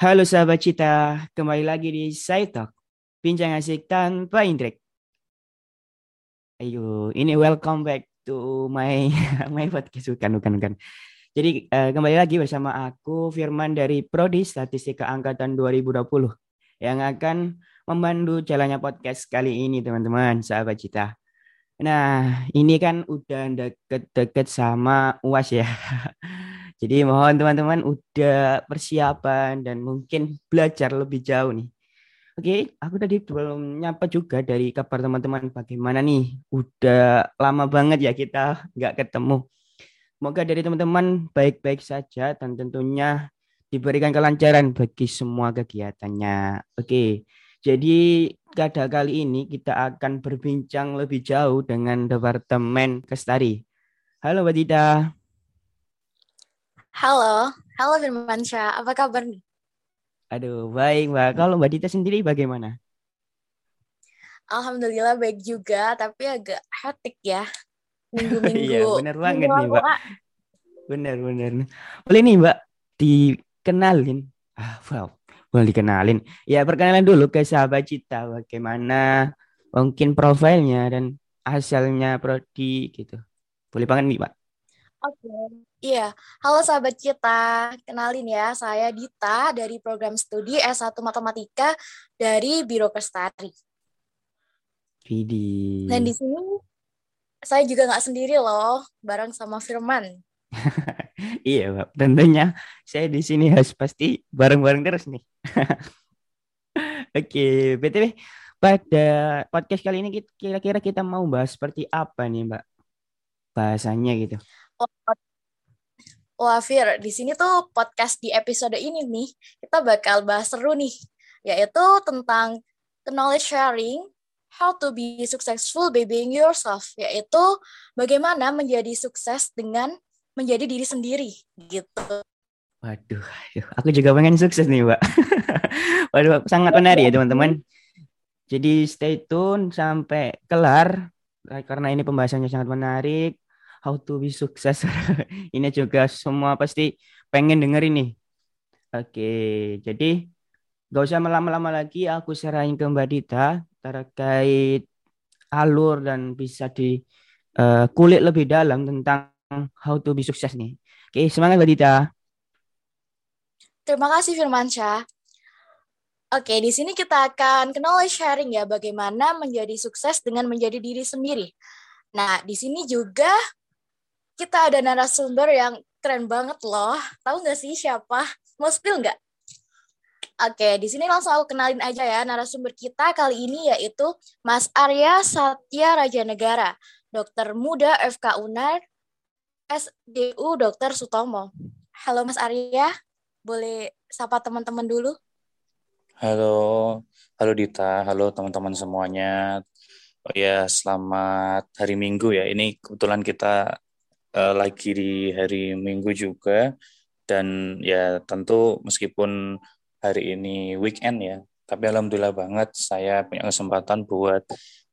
Halo sahabat cita, kembali lagi di Side Talk, bincang asik tanpa intrik. Ayo, ini welcome back to my my podcast bukan bukan bukan. Jadi uh, kembali lagi bersama aku Firman dari Prodi Statistika Angkatan 2020 yang akan membantu jalannya podcast kali ini teman-teman sahabat cita. Nah, ini kan udah deket-deket sama UAS ya. Jadi mohon teman-teman udah persiapan dan mungkin belajar lebih jauh nih. Oke, aku tadi belum nyapa juga dari kabar teman-teman bagaimana nih. Udah lama banget ya kita nggak ketemu. Semoga dari teman-teman baik-baik saja dan tentunya diberikan kelancaran bagi semua kegiatannya. Oke, jadi pada kali ini kita akan berbincang lebih jauh dengan Departemen Kestari. Halo Mbak Dita. Halo, halo Firmansyah, apa kabar nih? Aduh, baik Mbak. Kalau Mbak Dita sendiri bagaimana? Alhamdulillah baik juga, tapi agak hektik ya. Minggu-minggu. iya, benar banget nih Mbak. Benar, benar. Boleh nih Mbak, dikenalin. Ah, wow. Boleh dikenalin. Ya, perkenalan dulu ke sahabat Cita. Bagaimana mungkin profilnya dan asalnya prodi gitu. Boleh banget nih Mbak. Oke, okay. iya. Halo sahabat kita, kenalin ya, saya Dita dari program studi S1 Matematika dari Biro Kestari. Vidi. Dan di sini saya juga nggak sendiri loh, bareng sama Firman. iya, Pak. Tentunya saya di sini harus pasti bareng-bareng terus nih. Oke, BTW pada podcast kali ini kira-kira kita mau bahas seperti apa nih, Mbak? Bahasanya gitu. Wah, Fir, di sini tuh podcast di episode ini nih, kita bakal bahas seru nih, yaitu tentang knowledge sharing, how to be successful by being yourself, yaitu bagaimana menjadi sukses dengan menjadi diri sendiri, gitu. Waduh, aku juga pengen sukses nih, Mbak. Waduh, sangat menarik ya, teman-teman. Jadi stay tune sampai kelar, karena ini pembahasannya sangat menarik how to be sukses. ini juga semua pasti pengen denger ini. Oke, jadi gak usah lama-lama lagi aku serahin ke Mbak Dita terkait alur dan bisa di uh, kulik lebih dalam tentang how to be sukses nih. Oke, semangat Mbak Dita. Terima kasih Firmansyah. Oke, di sini kita akan kenal sharing ya bagaimana menjadi sukses dengan menjadi diri sendiri. Nah, di sini juga kita ada narasumber yang keren banget loh. Tahu nggak sih siapa? Mau spill nggak? Oke, di sini langsung aku kenalin aja ya narasumber kita kali ini yaitu Mas Arya Satya Raja Negara, dokter muda FK UNAR, SDU Dr. Sutomo. Halo Mas Arya, boleh sapa teman-teman dulu? Halo, halo Dita, halo teman-teman semuanya. Oh ya, selamat hari Minggu ya. Ini kebetulan kita uh, lagi di hari Minggu juga. Dan ya tentu meskipun hari ini weekend ya tapi alhamdulillah banget saya punya kesempatan buat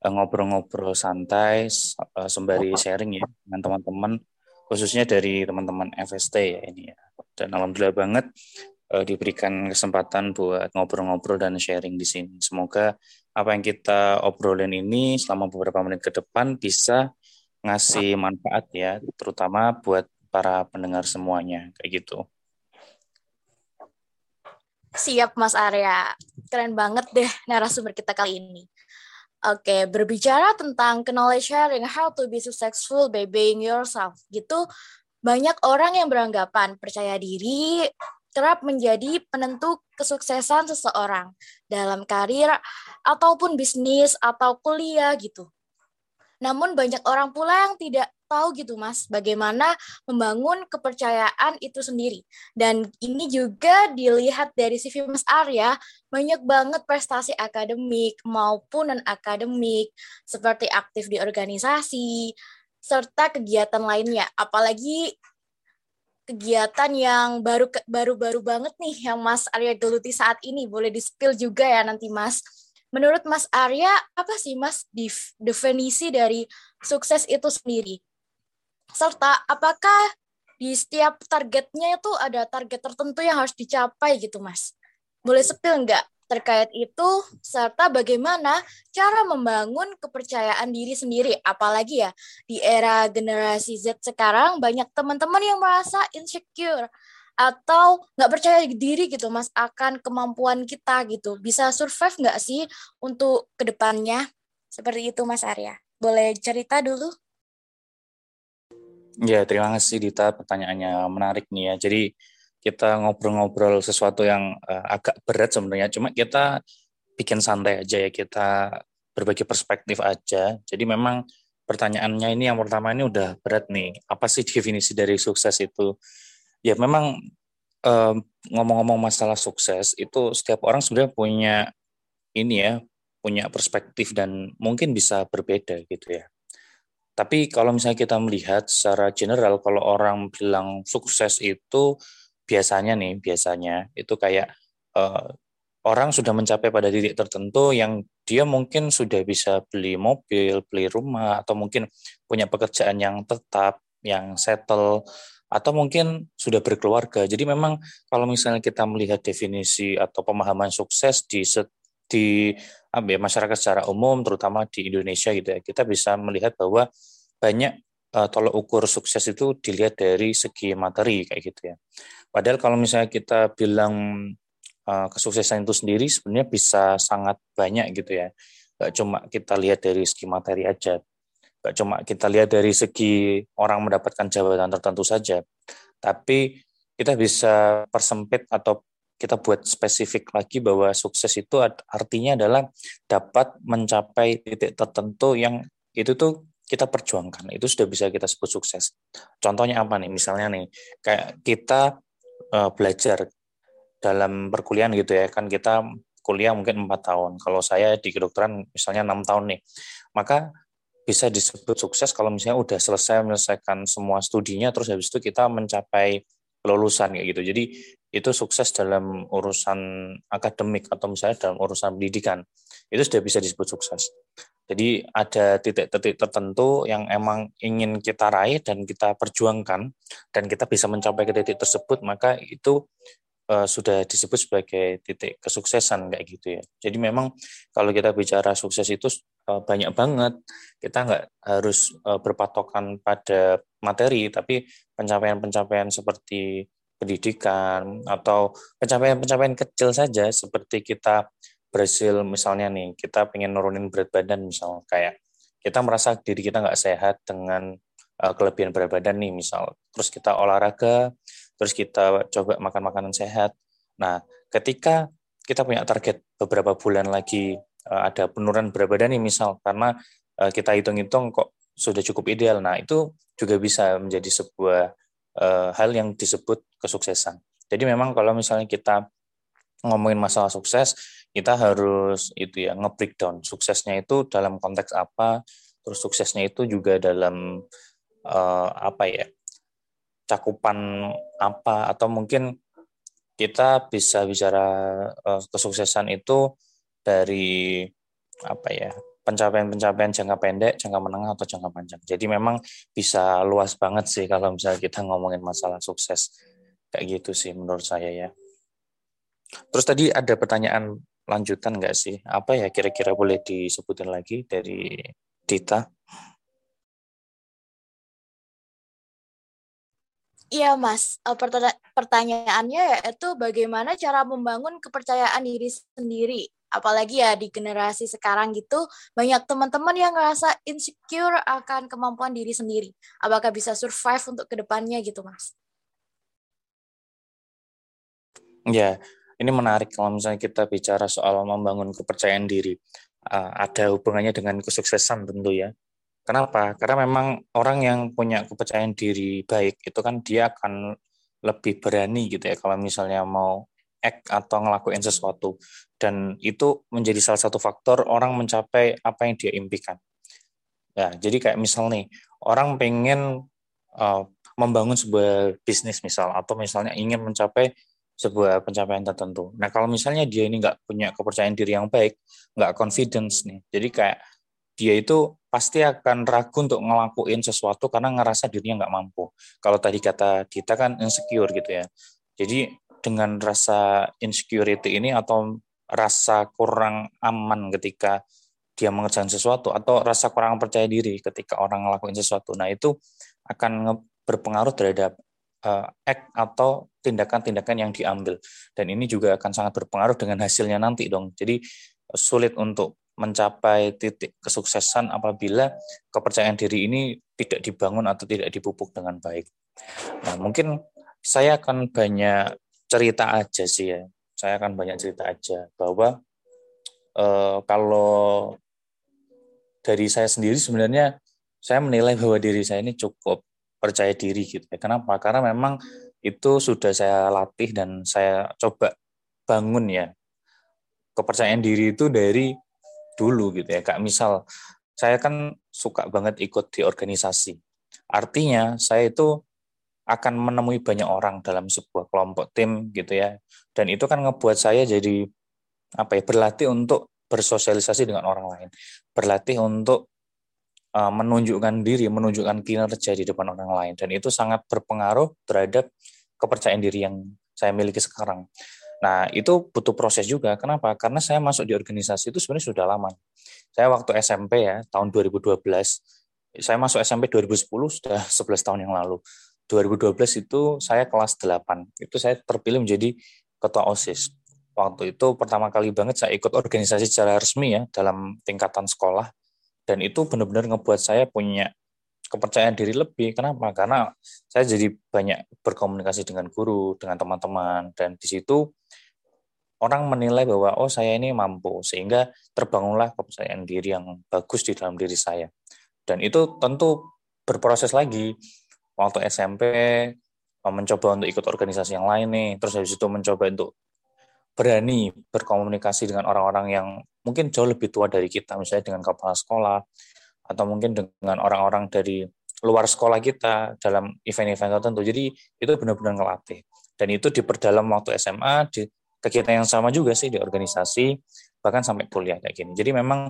uh, ngobrol-ngobrol santai uh, sembari sharing ya dengan teman-teman khususnya dari teman-teman FST ya ini ya. Dan alhamdulillah banget uh, diberikan kesempatan buat ngobrol-ngobrol dan sharing di sini. Semoga apa yang kita obrolin ini selama beberapa menit ke depan bisa ngasih manfaat ya, terutama buat para pendengar semuanya kayak gitu. Siap Mas Arya, keren banget deh narasumber kita kali ini. Oke, berbicara tentang knowledge sharing, how to be successful by being yourself, gitu banyak orang yang beranggapan percaya diri kerap menjadi penentu kesuksesan seseorang dalam karir ataupun bisnis atau kuliah gitu. Namun banyak orang pula yang tidak tahu gitu Mas, bagaimana membangun kepercayaan itu sendiri. Dan ini juga dilihat dari CV Mas Arya, banyak banget prestasi akademik maupun non-akademik, seperti aktif di organisasi, serta kegiatan lainnya. Apalagi kegiatan yang baru baru baru banget nih yang Mas Arya geluti saat ini boleh di spill juga ya nanti Mas Menurut Mas Arya, apa sih Mas definisi dari sukses itu sendiri? Serta apakah di setiap targetnya itu ada target tertentu yang harus dicapai gitu Mas? boleh sepil nggak terkait itu serta bagaimana cara membangun kepercayaan diri sendiri apalagi ya di era generasi Z sekarang banyak teman-teman yang merasa insecure atau nggak percaya diri gitu mas akan kemampuan kita gitu bisa survive nggak sih untuk ke depannya seperti itu mas Arya boleh cerita dulu Ya, terima kasih Dita pertanyaannya menarik nih ya. Jadi kita ngobrol-ngobrol sesuatu yang uh, agak berat sebenarnya, cuma kita bikin santai aja ya, kita berbagi perspektif aja. Jadi memang pertanyaannya ini yang pertama ini udah berat nih. Apa sih definisi dari sukses itu? Ya memang ngomong ngomong-ngomong masalah sukses itu setiap orang sebenarnya punya ini ya, punya perspektif dan mungkin bisa berbeda gitu ya. Tapi kalau misalnya kita melihat secara general, kalau orang bilang sukses itu biasanya nih biasanya itu kayak uh, orang sudah mencapai pada titik tertentu yang dia mungkin sudah bisa beli mobil, beli rumah atau mungkin punya pekerjaan yang tetap, yang settle atau mungkin sudah berkeluarga. Jadi memang kalau misalnya kita melihat definisi atau pemahaman sukses di di ya, masyarakat secara umum terutama di Indonesia gitu ya, kita bisa melihat bahwa banyak uh, tolok ukur sukses itu dilihat dari segi materi kayak gitu ya. Padahal kalau misalnya kita bilang uh, kesuksesan itu sendiri sebenarnya bisa sangat banyak gitu ya. Gak cuma kita lihat dari segi materi aja. Gak cuma kita lihat dari segi orang mendapatkan jabatan tertentu saja. Tapi kita bisa persempit atau kita buat spesifik lagi bahwa sukses itu artinya adalah dapat mencapai titik tertentu yang itu tuh kita perjuangkan itu sudah bisa kita sebut sukses. Contohnya apa nih? Misalnya nih kayak kita uh, belajar dalam perkuliahan gitu ya kan kita kuliah mungkin empat tahun kalau saya di kedokteran misalnya enam tahun nih maka bisa disebut sukses kalau misalnya udah selesai menyelesaikan semua studinya terus habis itu kita mencapai kelulusan kayak gitu jadi itu sukses dalam urusan akademik atau misalnya dalam urusan pendidikan itu sudah bisa disebut sukses jadi ada titik-titik tertentu yang emang ingin kita raih dan kita perjuangkan dan kita bisa mencapai ke titik tersebut maka itu uh, sudah disebut sebagai titik kesuksesan kayak gitu ya. Jadi memang kalau kita bicara sukses itu banyak banget. Kita nggak harus uh, berpatokan pada materi tapi pencapaian-pencapaian seperti pendidikan atau pencapaian-pencapaian kecil saja seperti kita berhasil misalnya nih kita pengen nurunin berat badan misal kayak kita merasa diri kita nggak sehat dengan uh, kelebihan berat badan nih misal terus kita olahraga terus kita coba makan makanan sehat nah ketika kita punya target beberapa bulan lagi ada penurunan berat badan nih misal karena uh, kita hitung-hitung kok sudah cukup ideal. Nah itu juga bisa menjadi sebuah uh, hal yang disebut kesuksesan. Jadi memang kalau misalnya kita ngomongin masalah sukses, kita harus itu ya nge-breakdown suksesnya itu dalam konteks apa, terus suksesnya itu juga dalam uh, apa ya cakupan apa atau mungkin kita bisa bicara uh, kesuksesan itu dari apa ya pencapaian-pencapaian jangka pendek, jangka menengah atau jangka panjang. Jadi memang bisa luas banget sih kalau misalnya kita ngomongin masalah sukses kayak gitu sih menurut saya ya. Terus tadi ada pertanyaan lanjutan nggak sih? Apa ya kira-kira boleh disebutin lagi dari Dita? Iya Mas, eh, pertanyaannya yaitu bagaimana cara membangun kepercayaan diri sendiri. Apalagi ya di generasi sekarang gitu, banyak teman-teman yang ngerasa insecure akan kemampuan diri sendiri. Apakah bisa survive untuk ke depannya gitu Mas? Ya, ini menarik kalau misalnya kita bicara soal membangun kepercayaan diri. Uh, ada hubungannya dengan kesuksesan tentu ya. Kenapa? Karena memang orang yang punya kepercayaan diri baik itu kan dia akan lebih berani gitu ya kalau misalnya mau act atau ngelakuin sesuatu dan itu menjadi salah satu faktor orang mencapai apa yang dia impikan. Ya, jadi kayak misal nih orang pengen uh, membangun sebuah bisnis misal atau misalnya ingin mencapai sebuah pencapaian tertentu. Nah kalau misalnya dia ini nggak punya kepercayaan diri yang baik, nggak confidence nih, jadi kayak dia itu pasti akan ragu untuk ngelakuin sesuatu karena ngerasa dirinya nggak mampu. Kalau tadi kata kita kan insecure gitu ya. Jadi dengan rasa insecurity ini atau rasa kurang aman ketika dia mengerjakan sesuatu atau rasa kurang percaya diri ketika orang ngelakuin sesuatu. Nah, itu akan berpengaruh terhadap uh, act atau tindakan-tindakan yang diambil. Dan ini juga akan sangat berpengaruh dengan hasilnya nanti dong. Jadi sulit untuk mencapai titik kesuksesan apabila kepercayaan diri ini tidak dibangun atau tidak dipupuk dengan baik. Nah, mungkin saya akan banyak cerita aja sih ya. Saya akan banyak cerita aja bahwa uh, kalau dari saya sendiri sebenarnya saya menilai bahwa diri saya ini cukup percaya diri gitu ya. Kenapa? Karena memang itu sudah saya latih dan saya coba bangun ya. Kepercayaan diri itu dari dulu gitu ya. Kak misal saya kan suka banget ikut di organisasi. Artinya saya itu akan menemui banyak orang dalam sebuah kelompok tim gitu ya. Dan itu kan ngebuat saya jadi apa ya berlatih untuk bersosialisasi dengan orang lain, berlatih untuk uh, menunjukkan diri, menunjukkan kinerja di depan orang lain, dan itu sangat berpengaruh terhadap kepercayaan diri yang saya miliki sekarang. Nah, itu butuh proses juga. Kenapa? Karena saya masuk di organisasi itu sebenarnya sudah lama. Saya waktu SMP ya, tahun 2012, saya masuk SMP 2010 sudah 11 tahun yang lalu. 2012 itu saya kelas 8. Itu saya terpilih menjadi ketua OSIS waktu itu pertama kali banget saya ikut organisasi secara resmi ya dalam tingkatan sekolah dan itu benar-benar ngebuat saya punya kepercayaan diri lebih. Kenapa? Karena saya jadi banyak berkomunikasi dengan guru, dengan teman-teman dan di situ orang menilai bahwa oh saya ini mampu sehingga terbangunlah kepercayaan diri yang bagus di dalam diri saya. Dan itu tentu berproses lagi. Waktu SMP mencoba untuk ikut organisasi yang lain nih, terus habis itu mencoba untuk berani berkomunikasi dengan orang-orang yang mungkin jauh lebih tua dari kita, misalnya dengan kepala sekolah, atau mungkin dengan orang-orang dari luar sekolah kita dalam event-event tertentu. Jadi itu benar-benar ngelatih. Dan itu diperdalam waktu SMA, di kegiatan yang sama juga sih di organisasi, bahkan sampai kuliah kayak gini. Jadi memang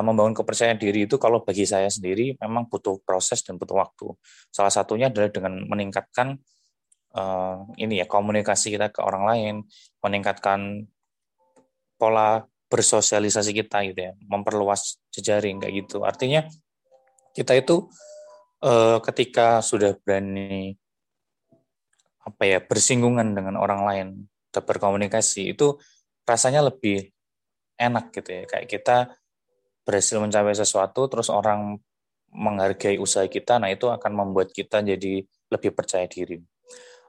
membangun kepercayaan diri itu kalau bagi saya sendiri memang butuh proses dan butuh waktu. Salah satunya adalah dengan meningkatkan uh, ini ya komunikasi kita ke orang lain, meningkatkan pola bersosialisasi kita gitu ya, memperluas jejaring kayak gitu. Artinya kita itu uh, ketika sudah berani apa ya bersinggungan dengan orang lain, berkomunikasi itu rasanya lebih enak gitu ya. Kayak kita berhasil mencapai sesuatu terus orang menghargai usaha kita, nah itu akan membuat kita jadi lebih percaya diri.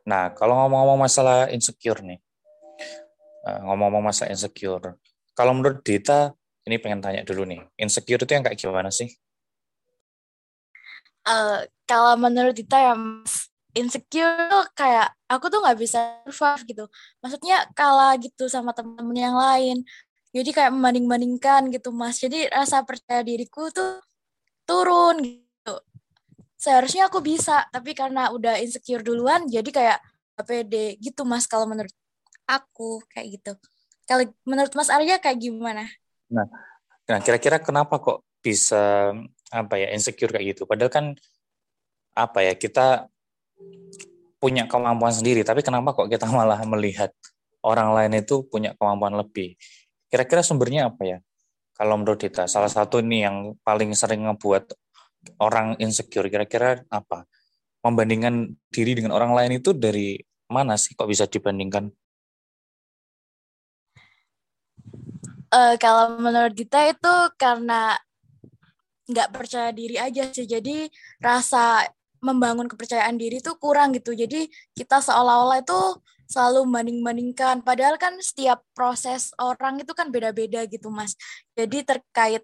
Nah, kalau ngomong-ngomong masalah insecure nih, eh, ngomong-ngomong masalah insecure, kalau menurut Dita, ini pengen tanya dulu nih, insecure itu yang kayak gimana sih? Uh, kalau menurut Dita ya, insecure kayak aku tuh nggak bisa survive gitu. Maksudnya kalah gitu sama temen-temen yang lain. Jadi kayak membanding-bandingkan gitu mas. Jadi rasa percaya diriku tuh turun gitu. Seharusnya aku bisa tapi karena udah insecure duluan jadi kayak pede gitu mas kalau menurut aku kayak gitu. Kalau menurut mas Arya kayak gimana? Nah nah kira-kira kenapa kok bisa apa ya insecure kayak gitu? Padahal kan apa ya kita punya kemampuan sendiri tapi kenapa kok kita malah melihat orang lain itu punya kemampuan lebih kira-kira sumbernya apa ya kalau menurut kita salah satu ini yang paling sering ngebuat orang insecure kira-kira apa? Membandingkan diri dengan orang lain itu dari mana sih kok bisa dibandingkan? Uh, kalau menurut kita itu karena nggak percaya diri aja sih. Jadi rasa membangun kepercayaan diri itu kurang gitu. Jadi kita seolah-olah itu selalu banding-bandingkan. Padahal kan setiap proses orang itu kan beda-beda gitu, Mas. Jadi terkait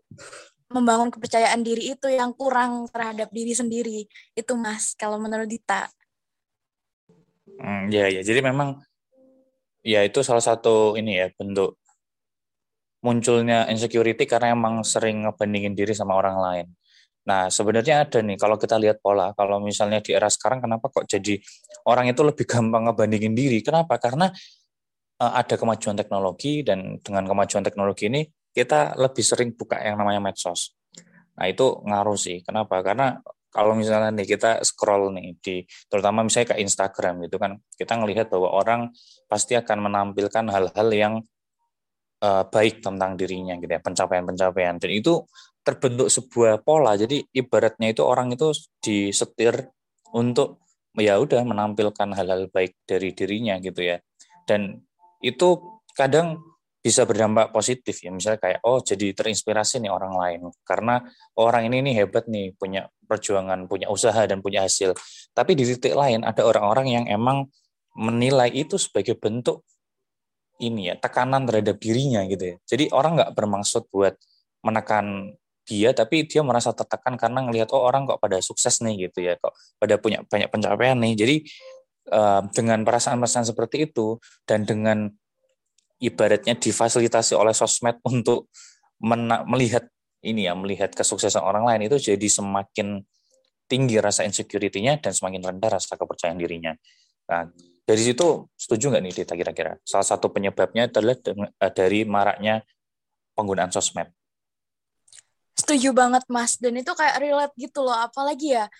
membangun kepercayaan diri itu yang kurang terhadap diri sendiri itu mas kalau menurut Dita hmm, ya ya jadi memang ya itu salah satu ini ya bentuk munculnya insecurity karena emang sering ngebandingin diri sama orang lain nah sebenarnya ada nih kalau kita lihat pola kalau misalnya di era sekarang kenapa kok jadi orang itu lebih gampang ngebandingin diri kenapa karena uh, ada kemajuan teknologi dan dengan kemajuan teknologi ini kita lebih sering buka yang namanya medsos. Nah itu ngaruh sih. Kenapa? Karena kalau misalnya nih kita scroll nih di terutama misalnya ke Instagram gitu kan kita ngelihat bahwa orang pasti akan menampilkan hal-hal yang uh, baik tentang dirinya gitu ya pencapaian-pencapaian dan itu terbentuk sebuah pola. Jadi ibaratnya itu orang itu disetir untuk ya udah menampilkan hal-hal baik dari dirinya gitu ya. Dan itu kadang bisa berdampak positif ya. Misalnya kayak oh jadi terinspirasi nih orang lain. Karena orang ini nih hebat nih punya perjuangan punya usaha dan punya hasil. Tapi di titik lain ada orang-orang yang emang menilai itu sebagai bentuk ini ya tekanan terhadap dirinya gitu ya. Jadi orang nggak bermaksud buat menekan dia tapi dia merasa tertekan karena ngelihat oh orang kok pada sukses nih gitu ya kok pada punya banyak pencapaian nih jadi uh, dengan perasaan-perasaan seperti itu dan dengan ibaratnya difasilitasi oleh sosmed untuk melihat ini ya melihat kesuksesan orang lain itu jadi semakin tinggi rasa insecurity-nya dan semakin rendah rasa kepercayaan dirinya. Nah, dari situ setuju nggak nih Dita kira-kira? Salah satu penyebabnya adalah eh, dari maraknya penggunaan sosmed. Setuju banget Mas, dan itu kayak relate gitu loh, apalagi ya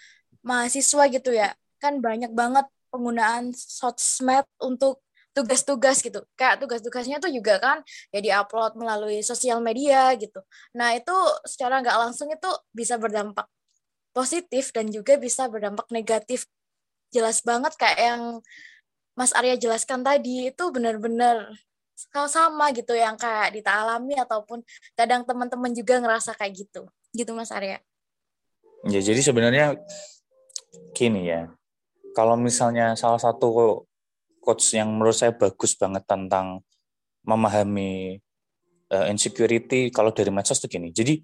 mahasiswa gitu ya, kan banyak banget penggunaan sosmed untuk tugas-tugas gitu. Kayak tugas-tugasnya tuh juga kan ya diupload melalui sosial media gitu. Nah itu secara nggak langsung itu bisa berdampak positif dan juga bisa berdampak negatif. Jelas banget kayak yang Mas Arya jelaskan tadi itu benar-benar sama gitu yang kayak Dita alami ataupun kadang teman-teman juga ngerasa kayak gitu. Gitu Mas Arya. Ya jadi sebenarnya gini ya. Kalau misalnya salah satu quotes yang menurut saya bagus banget tentang memahami uh, insecurity kalau dari medsos tuh gini. Jadi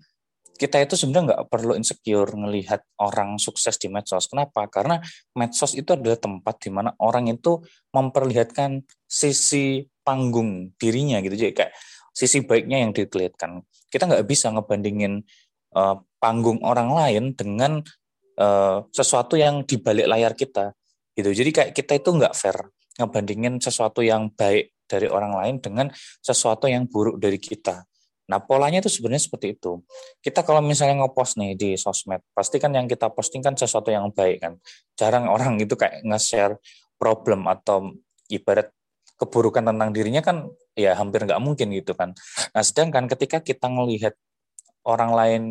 kita itu sebenarnya nggak perlu insecure ngelihat orang sukses di medsos. Kenapa? Karena medsos itu adalah tempat di mana orang itu memperlihatkan sisi panggung dirinya gitu. Jadi kayak sisi baiknya yang dilihatkan. Kita nggak bisa ngebandingin uh, panggung orang lain dengan uh, sesuatu yang di balik layar kita gitu. Jadi kayak kita itu nggak fair ngebandingin sesuatu yang baik dari orang lain dengan sesuatu yang buruk dari kita. Nah, polanya itu sebenarnya seperti itu. Kita kalau misalnya ngepost nih di sosmed, pasti kan yang kita posting kan sesuatu yang baik kan. Jarang orang itu kayak nge-share problem atau ibarat keburukan tentang dirinya kan ya hampir nggak mungkin gitu kan. Nah, sedangkan ketika kita ngelihat orang lain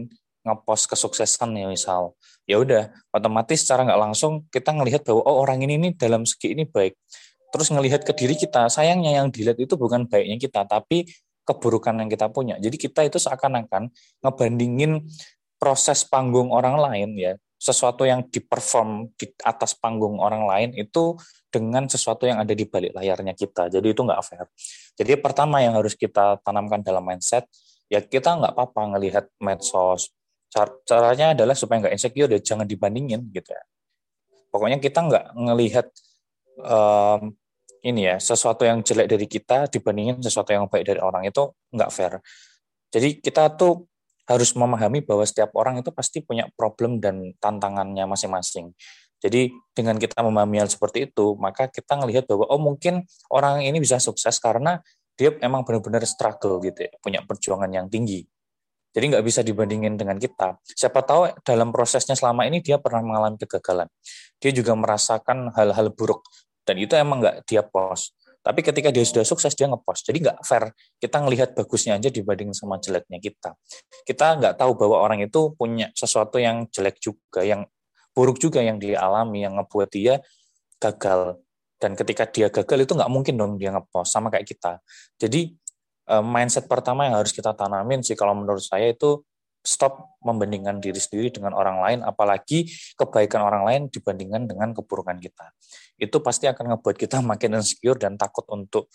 ngepost kesuksesan ya misal ya udah otomatis secara nggak langsung kita ngelihat bahwa oh orang ini nih dalam segi ini baik terus ngelihat ke diri kita sayangnya yang dilihat itu bukan baiknya kita tapi keburukan yang kita punya jadi kita itu seakan-akan ngebandingin proses panggung orang lain ya sesuatu yang diperform di atas panggung orang lain itu dengan sesuatu yang ada di balik layarnya kita. Jadi itu nggak fair. Jadi pertama yang harus kita tanamkan dalam mindset ya kita nggak apa-apa ngelihat medsos. Caranya adalah supaya nggak insecure ya jangan dibandingin gitu ya. Pokoknya kita nggak ngelihat um, ini ya sesuatu yang jelek dari kita dibandingin sesuatu yang baik dari orang. Itu nggak fair. Jadi kita tuh harus memahami bahwa setiap orang itu pasti punya problem dan tantangannya masing-masing. Jadi dengan kita memahami hal seperti itu, maka kita ngelihat bahwa oh mungkin orang ini bisa sukses karena dia emang benar-benar struggle gitu ya, punya perjuangan yang tinggi. Jadi nggak bisa dibandingin dengan kita. Siapa tahu dalam prosesnya selama ini dia pernah mengalami kegagalan. Dia juga merasakan hal-hal buruk dan itu emang nggak dia post tapi ketika dia sudah sukses dia ngepost. Jadi nggak fair. Kita ngelihat bagusnya aja dibanding sama jeleknya kita. Kita nggak tahu bahwa orang itu punya sesuatu yang jelek juga yang buruk juga yang dia alami yang ngebuat dia gagal. Dan ketika dia gagal itu nggak mungkin dong dia ngepost sama kayak kita. Jadi eh, mindset pertama yang harus kita tanamin sih kalau menurut saya itu stop membandingkan diri sendiri dengan orang lain, apalagi kebaikan orang lain dibandingkan dengan keburukan kita. Itu pasti akan ngebuat kita makin insecure dan takut untuk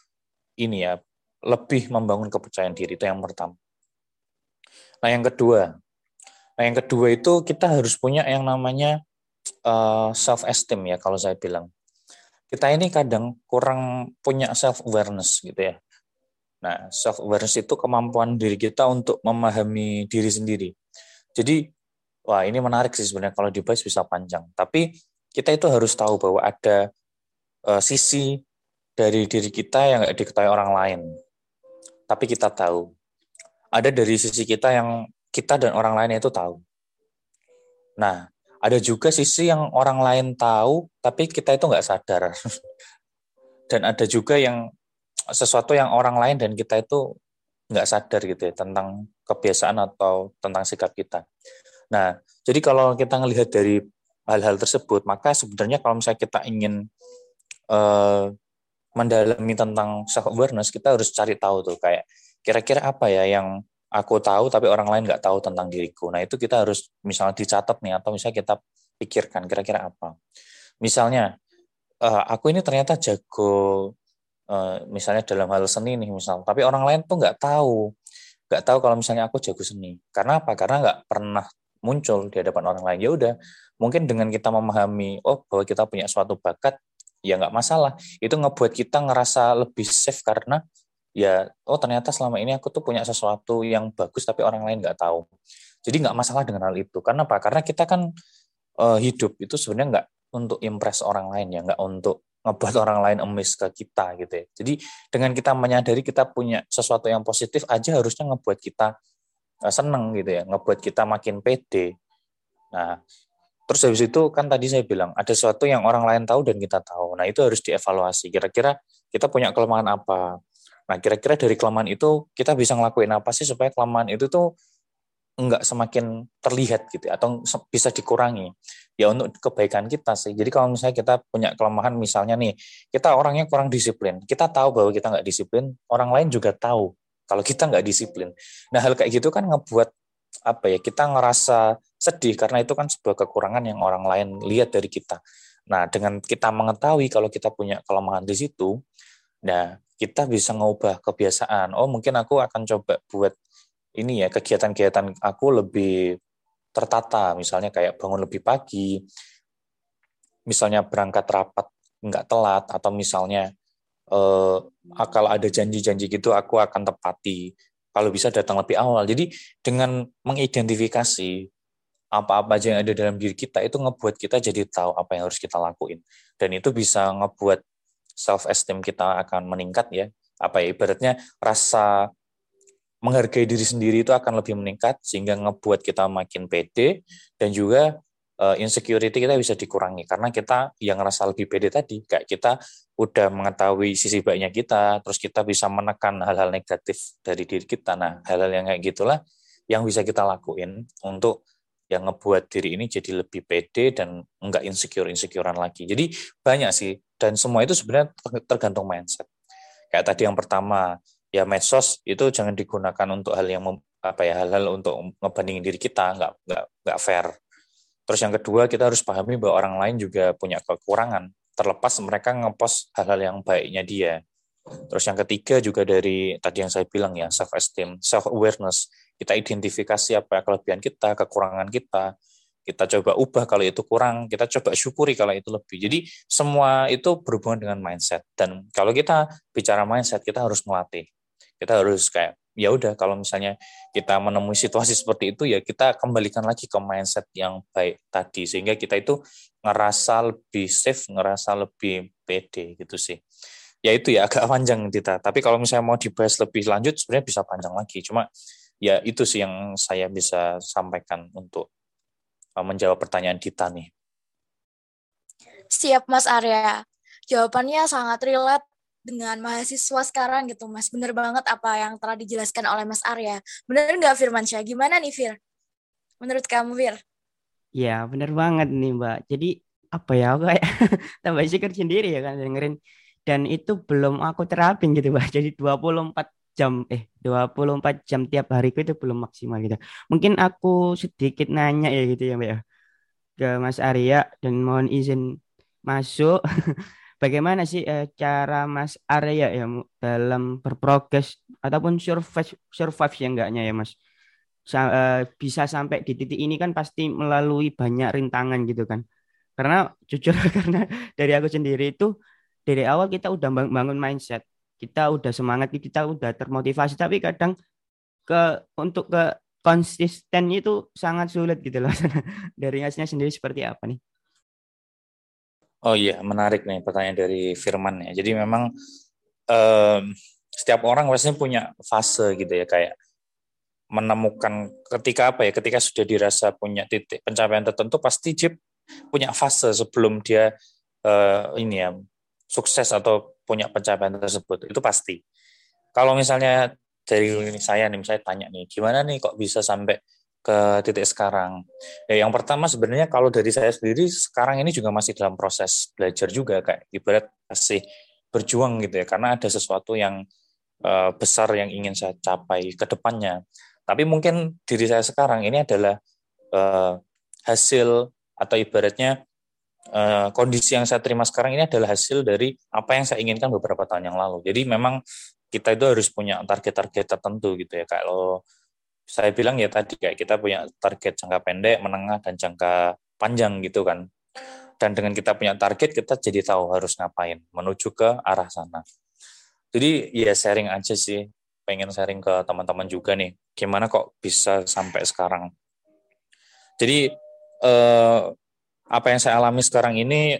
ini ya, lebih membangun kepercayaan diri. Itu yang pertama. Nah, yang kedua. Nah, yang kedua itu kita harus punya yang namanya uh, eh, self esteem ya kalau saya bilang. Kita ini kadang kurang punya self awareness gitu ya. Nah, self awareness itu kemampuan diri kita untuk memahami diri sendiri. Jadi, wah ini menarik sih sebenarnya kalau dibahas bisa panjang. Tapi kita itu harus tahu bahwa ada uh, sisi dari diri kita yang nggak diketahui orang lain. Tapi kita tahu. Ada dari sisi kita yang kita dan orang lain itu tahu. Nah, ada juga sisi yang orang lain tahu tapi kita itu nggak sadar dan ada juga yang sesuatu yang orang lain dan kita itu nggak sadar gitu ya tentang kebiasaan atau tentang sikap kita. Nah, jadi kalau kita melihat dari hal-hal tersebut, maka sebenarnya kalau misalnya kita ingin uh, mendalami tentang self awareness, kita harus cari tahu tuh kayak kira-kira apa ya yang aku tahu tapi orang lain nggak tahu tentang diriku. Nah, itu kita harus misalnya dicatat nih atau misalnya kita pikirkan kira-kira apa. Misalnya uh, aku ini ternyata jago uh, misalnya dalam hal seni nih misal, tapi orang lain tuh nggak tahu, nggak tahu kalau misalnya aku jago seni. Karena apa? Karena nggak pernah muncul di hadapan orang lain. Ya udah, mungkin dengan kita memahami, oh bahwa kita punya suatu bakat, ya nggak masalah. Itu ngebuat kita ngerasa lebih safe karena ya, oh ternyata selama ini aku tuh punya sesuatu yang bagus tapi orang lain nggak tahu. Jadi nggak masalah dengan hal itu. Karena apa? Karena kita kan uh, hidup itu sebenarnya nggak untuk impress orang lain ya, nggak untuk ngebuat orang lain emis ke kita gitu ya. Jadi dengan kita menyadari kita punya sesuatu yang positif aja harusnya ngebuat kita seneng gitu ya, ngebuat kita makin pede. Nah, terus habis itu kan tadi saya bilang ada sesuatu yang orang lain tahu dan kita tahu. Nah, itu harus dievaluasi. Kira-kira kita punya kelemahan apa? Nah, kira-kira dari kelemahan itu kita bisa ngelakuin apa sih supaya kelemahan itu tuh enggak semakin terlihat gitu ya, atau bisa dikurangi ya untuk kebaikan kita sih jadi kalau misalnya kita punya kelemahan misalnya nih kita orangnya kurang disiplin kita tahu bahwa kita nggak disiplin orang lain juga tahu kalau kita nggak disiplin. Nah hal kayak gitu kan ngebuat apa ya kita ngerasa sedih karena itu kan sebuah kekurangan yang orang lain lihat dari kita. Nah dengan kita mengetahui kalau kita punya kelemahan di situ nah kita bisa ngubah kebiasaan. Oh mungkin aku akan coba buat ini ya kegiatan-kegiatan aku lebih tertata, misalnya kayak bangun lebih pagi, misalnya berangkat rapat nggak telat, atau misalnya eh, kalau ada janji-janji gitu aku akan tepati, kalau bisa datang lebih awal. Jadi dengan mengidentifikasi apa-apa aja yang ada dalam diri kita itu ngebuat kita jadi tahu apa yang harus kita lakuin. Dan itu bisa ngebuat self esteem kita akan meningkat ya. Apa ya ibaratnya rasa menghargai diri sendiri itu akan lebih meningkat sehingga ngebuat kita makin pede dan juga insecurity kita bisa dikurangi. Karena kita yang ngerasa lebih pede tadi kayak kita udah mengetahui sisi baiknya kita terus kita bisa menekan hal-hal negatif dari diri kita. Nah hal-hal yang kayak gitulah yang bisa kita lakuin untuk yang ngebuat diri ini jadi lebih pede dan enggak insecure insecurean lagi. Jadi banyak sih. Dan semua itu sebenarnya tergantung mindset. Kayak tadi yang pertama ya medsos itu jangan digunakan untuk hal yang apa ya hal-hal untuk ngebandingin diri kita. Nggak nggak nggak fair terus yang kedua kita harus pahami bahwa orang lain juga punya kekurangan. Terlepas mereka ngepost hal-hal yang baiknya dia. Terus yang ketiga juga dari tadi yang saya bilang ya self esteem self awareness kita identifikasi apa kelebihan kita kekurangan kita. Kita coba ubah kalau itu kurang, kita coba syukuri kalau itu lebih. Jadi semua itu berhubungan dengan mindset. Dan kalau kita bicara mindset, kita harus melatih. Kita harus kayak ya udah kalau misalnya kita menemui situasi seperti itu ya kita kembalikan lagi ke mindset yang baik tadi sehingga kita itu ngerasa lebih safe, ngerasa lebih pede gitu sih. Ya itu ya agak panjang kita. Tapi kalau misalnya mau dibahas lebih lanjut sebenarnya bisa panjang lagi. Cuma ya itu sih yang saya bisa sampaikan untuk uh, menjawab pertanyaan kita nih. Siap Mas Arya. Jawabannya sangat relate dengan mahasiswa sekarang gitu Mas. Bener banget apa yang telah dijelaskan oleh Mas Arya. Bener nggak Firman Syah? Gimana nih Fir? Menurut kamu Fir? Ya bener banget nih Mbak. Jadi apa ya aku kayak tambah syukur sendiri ya kan dengerin dan itu belum aku terapin gitu Mbak. Jadi 24 jam eh 24 jam tiap hariku itu belum maksimal gitu. Mungkin aku sedikit nanya ya gitu ya Mbak ya ke Mas Arya dan mohon izin masuk Bagaimana sih eh, cara Mas Arya ya dalam berprogres ataupun survive survive ya enggaknya ya Mas? Sa eh, bisa sampai di titik ini kan pasti melalui banyak rintangan gitu kan. Karena jujur karena dari aku sendiri itu dari awal kita udah bangun mindset, kita udah semangat, kita udah termotivasi tapi kadang ke untuk ke konsisten itu sangat sulit gitu loh. dari Masnya sendiri seperti apa nih? Oh iya, menarik nih pertanyaan dari Firman ya. Jadi memang um, setiap orang pasti punya fase gitu ya kayak menemukan ketika apa ya ketika sudah dirasa punya titik pencapaian tertentu pasti dia punya fase sebelum dia uh, ini ya sukses atau punya pencapaian tersebut itu pasti kalau misalnya dari saya nih misalnya tanya nih gimana nih kok bisa sampai ke titik sekarang ya yang pertama sebenarnya kalau dari saya sendiri sekarang ini juga masih dalam proses belajar juga kayak ibarat masih berjuang gitu ya karena ada sesuatu yang uh, besar yang ingin saya capai ke depannya tapi mungkin diri saya sekarang ini adalah uh, hasil atau ibaratnya uh, kondisi yang saya terima sekarang ini adalah hasil dari apa yang saya inginkan beberapa tahun yang lalu. Jadi memang kita itu harus punya target-target tertentu gitu ya. Kalau saya bilang ya tadi kayak kita punya target jangka pendek, menengah dan jangka panjang gitu kan. Dan dengan kita punya target kita jadi tahu harus ngapain menuju ke arah sana. Jadi ya sharing aja sih pengen sharing ke teman-teman juga nih, gimana kok bisa sampai sekarang. Jadi eh, apa yang saya alami sekarang ini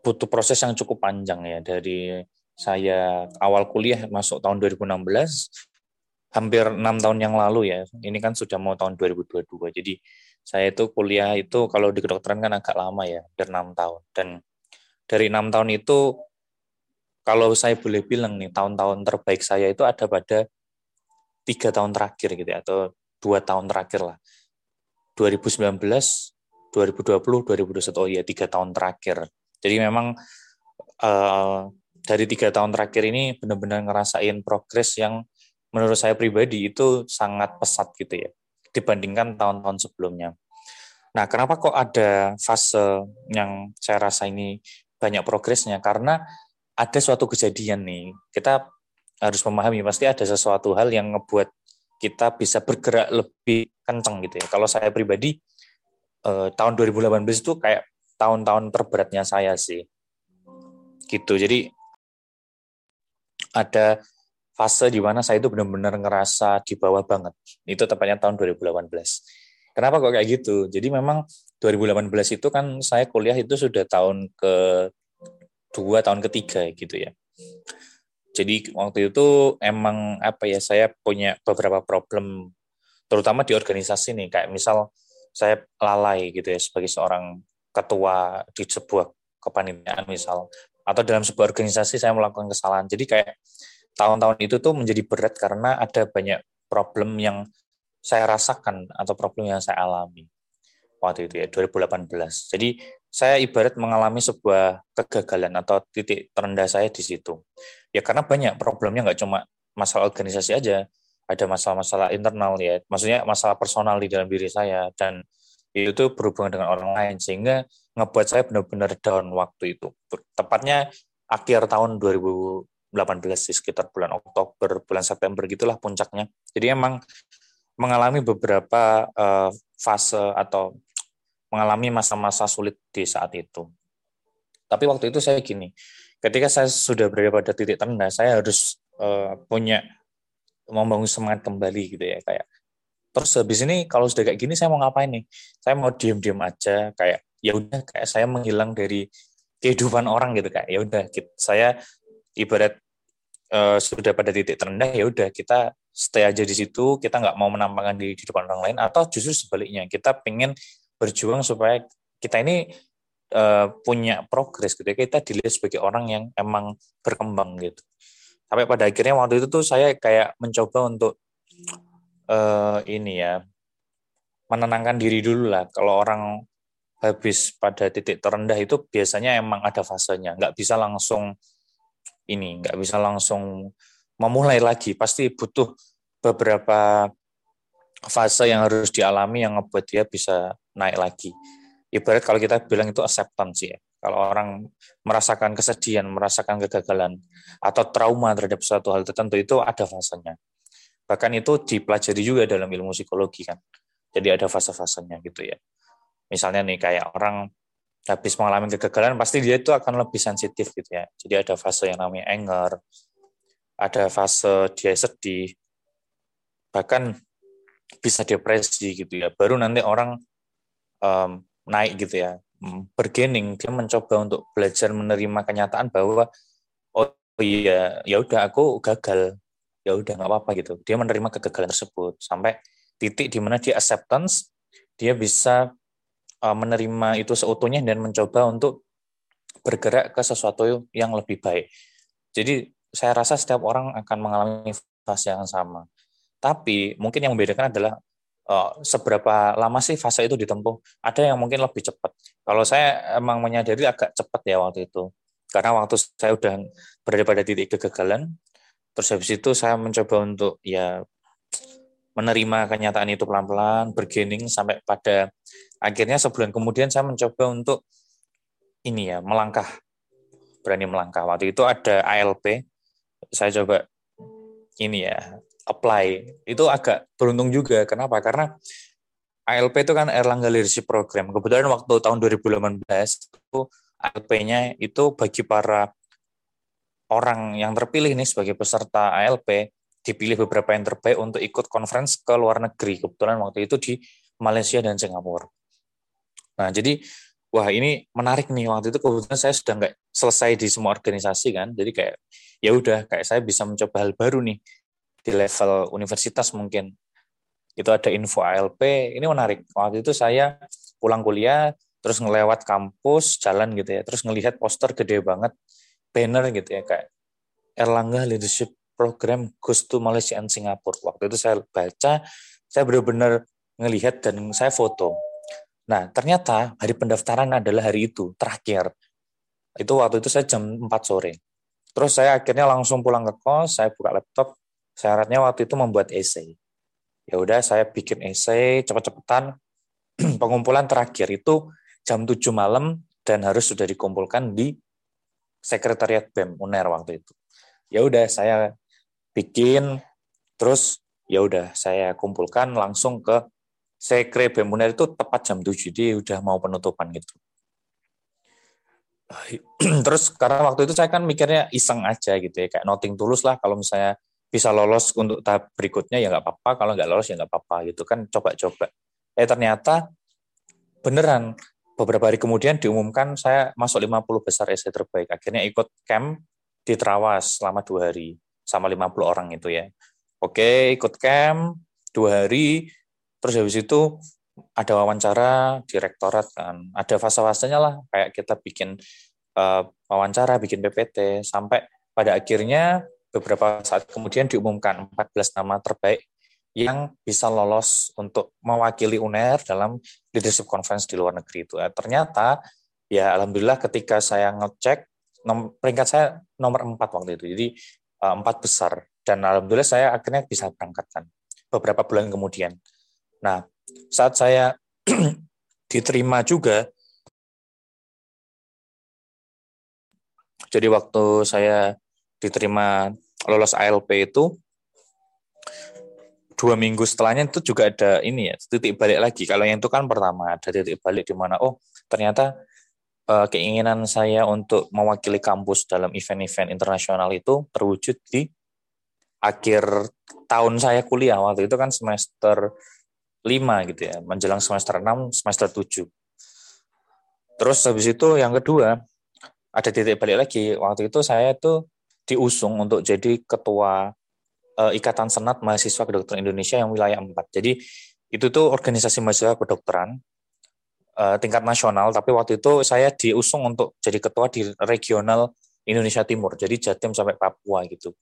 butuh proses yang cukup panjang ya dari saya awal kuliah masuk tahun 2016 hampir enam tahun yang lalu ya. Ini kan sudah mau tahun 2022 jadi saya itu kuliah itu kalau di kedokteran kan agak lama ya hampir enam tahun. Dan dari enam tahun itu kalau saya boleh bilang nih tahun-tahun terbaik saya itu ada pada tiga tahun terakhir gitu ya atau dua tahun terakhir lah. 2019 2020 2021 oh iya tiga tahun terakhir. Jadi memang uh, dari tiga tahun terakhir ini benar-benar ngerasain progres yang menurut saya pribadi itu sangat pesat gitu ya dibandingkan tahun-tahun sebelumnya. Nah, kenapa kok ada fase yang saya rasa ini banyak progresnya? Karena ada suatu kejadian nih, kita harus memahami pasti ada sesuatu hal yang ngebuat kita bisa bergerak lebih kencang gitu ya. Kalau saya pribadi eh, tahun 2018 itu kayak tahun-tahun terberatnya saya sih. Gitu. Jadi ada fase di mana saya itu benar-benar ngerasa di bawah banget. Itu tepatnya tahun 2018. Kenapa kok kayak gitu? Jadi memang 2018 itu kan saya kuliah itu sudah tahun ke dua tahun ketiga gitu ya. Jadi waktu itu emang apa ya saya punya beberapa problem terutama di organisasi nih kayak misal saya lalai gitu ya sebagai seorang ketua di sebuah kepanitiaan misal atau dalam sebuah organisasi saya melakukan kesalahan. Jadi kayak tahun-tahun itu tuh menjadi berat karena ada banyak problem yang saya rasakan atau problem yang saya alami waktu itu ya 2018. Jadi saya ibarat mengalami sebuah kegagalan atau titik terendah saya di situ. Ya karena banyak problemnya nggak cuma masalah organisasi aja, ada masalah-masalah internal ya, maksudnya masalah personal di dalam diri saya dan itu berhubungan dengan orang lain sehingga ngebuat saya benar-benar down waktu itu. Tepatnya akhir tahun 2018 di sekitar bulan Oktober, bulan September gitulah puncaknya. Jadi emang mengalami beberapa uh, fase atau mengalami masa-masa sulit di saat itu. Tapi waktu itu saya gini, ketika saya sudah berada pada titik terendah, saya harus uh, punya membangun semangat kembali gitu ya kayak terus habis ini kalau sudah kayak gini saya mau ngapain nih saya mau diem-diem aja kayak ya udah kayak saya menghilang dari kehidupan orang gitu kayak ya udah saya ibarat uh, sudah pada titik terendah ya udah kita stay aja di situ kita nggak mau menampakkan diri di depan orang lain atau justru sebaliknya kita pengen berjuang supaya kita ini uh, punya progres gitu ya. kita dilihat sebagai orang yang emang berkembang gitu sampai pada akhirnya waktu itu tuh saya kayak mencoba untuk uh, ini ya menenangkan diri dulu lah kalau orang habis pada titik terendah itu biasanya emang ada fasenya nggak bisa langsung ini nggak bisa langsung memulai lagi pasti butuh beberapa fase yang harus dialami yang membuat dia bisa naik lagi. Ibarat kalau kita bilang itu acceptance ya. Kalau orang merasakan kesedihan, merasakan kegagalan, atau trauma terhadap suatu hal tertentu itu ada fasenya. Bahkan itu dipelajari juga dalam ilmu psikologi kan. Jadi ada fase-fasenya gitu ya. Misalnya nih kayak orang habis mengalami kegagalan pasti dia itu akan lebih sensitif gitu ya. Jadi ada fase yang namanya anger, ada fase dia sedih, bahkan bisa depresi gitu ya. Baru nanti orang um, naik gitu ya, bergening dia mencoba untuk belajar menerima kenyataan bahwa oh iya ya udah aku gagal ya udah nggak apa-apa gitu dia menerima kegagalan tersebut sampai titik di mana dia acceptance dia bisa uh, menerima itu seutuhnya dan mencoba untuk bergerak ke sesuatu yang lebih baik jadi saya rasa setiap orang akan mengalami fase yang sama tapi mungkin yang membedakan adalah uh, seberapa lama sih fase itu ditempuh. Ada yang mungkin lebih cepat. Kalau saya emang menyadari agak cepat ya waktu itu. Karena waktu saya udah berada pada titik kegagalan, terus habis itu saya mencoba untuk ya menerima kenyataan itu pelan-pelan, bergening sampai pada akhirnya sebulan kemudian saya mencoba untuk ini ya, melangkah. Berani melangkah. Waktu itu ada ALP, saya coba ini ya, apply itu agak beruntung juga. Kenapa? Karena ALP itu kan Erlangga Leadership Program. Kebetulan waktu tahun 2018 itu ALP-nya itu bagi para orang yang terpilih nih sebagai peserta ALP dipilih beberapa yang terbaik untuk ikut conference ke luar negeri. Kebetulan waktu itu di Malaysia dan Singapura. Nah, jadi wah ini menarik nih waktu itu kebetulan saya sudah nggak selesai di semua organisasi kan. Jadi kayak ya udah kayak saya bisa mencoba hal baru nih di level universitas mungkin itu ada info ALP ini menarik waktu itu saya pulang kuliah terus ngelewat kampus jalan gitu ya terus ngelihat poster gede banget banner gitu ya kayak Erlangga Leadership Program goes to Malaysia and Singapore waktu itu saya baca saya benar-benar ngelihat dan saya foto nah ternyata hari pendaftaran adalah hari itu terakhir itu waktu itu saya jam 4 sore terus saya akhirnya langsung pulang ke kos saya buka laptop Syaratnya waktu itu membuat esai. Ya udah saya bikin esai cepet-cepetan. Pengumpulan terakhir itu jam 7 malam dan harus sudah dikumpulkan di sekretariat BEM UNER waktu itu. Ya udah saya bikin terus ya udah saya kumpulkan langsung ke sekre BEM UNER itu tepat jam 7 jadi udah mau penutupan gitu. terus karena waktu itu saya kan mikirnya iseng aja gitu ya kayak noting tulus lah kalau misalnya bisa lolos untuk tahap berikutnya ya nggak apa-apa kalau nggak lolos ya nggak apa-apa gitu kan coba-coba. Eh ternyata beneran beberapa hari kemudian diumumkan saya masuk 50 besar essay terbaik akhirnya ikut camp di Trawas selama dua hari sama 50 orang itu ya oke ikut camp dua hari terus habis itu ada wawancara direktorat kan ada fase-fasenya lah kayak kita bikin uh, wawancara bikin PPT sampai pada akhirnya beberapa saat kemudian diumumkan 14 nama terbaik yang bisa lolos untuk mewakili UNER dalam leadership conference di luar negeri itu. Ternyata ya alhamdulillah ketika saya ngecek peringkat saya nomor 4 waktu itu. Jadi uh, empat besar. Dan alhamdulillah saya akhirnya bisa berangkatkan beberapa bulan kemudian. Nah, saat saya diterima juga jadi waktu saya diterima lolos ALP itu dua minggu setelahnya itu juga ada ini ya titik balik lagi. Kalau yang itu kan pertama ada titik balik di mana oh ternyata uh, keinginan saya untuk mewakili kampus dalam event-event internasional itu terwujud di akhir tahun saya kuliah. Waktu itu kan semester 5 gitu ya menjelang semester 6 semester 7 terus habis itu yang kedua ada titik balik lagi. Waktu itu saya tuh diusung untuk jadi ketua uh, Ikatan Senat Mahasiswa Kedokteran Indonesia yang wilayah 4. Jadi itu tuh organisasi mahasiswa kedokteran uh, tingkat nasional, tapi waktu itu saya diusung untuk jadi ketua di regional Indonesia Timur, jadi Jatim sampai Papua gitu.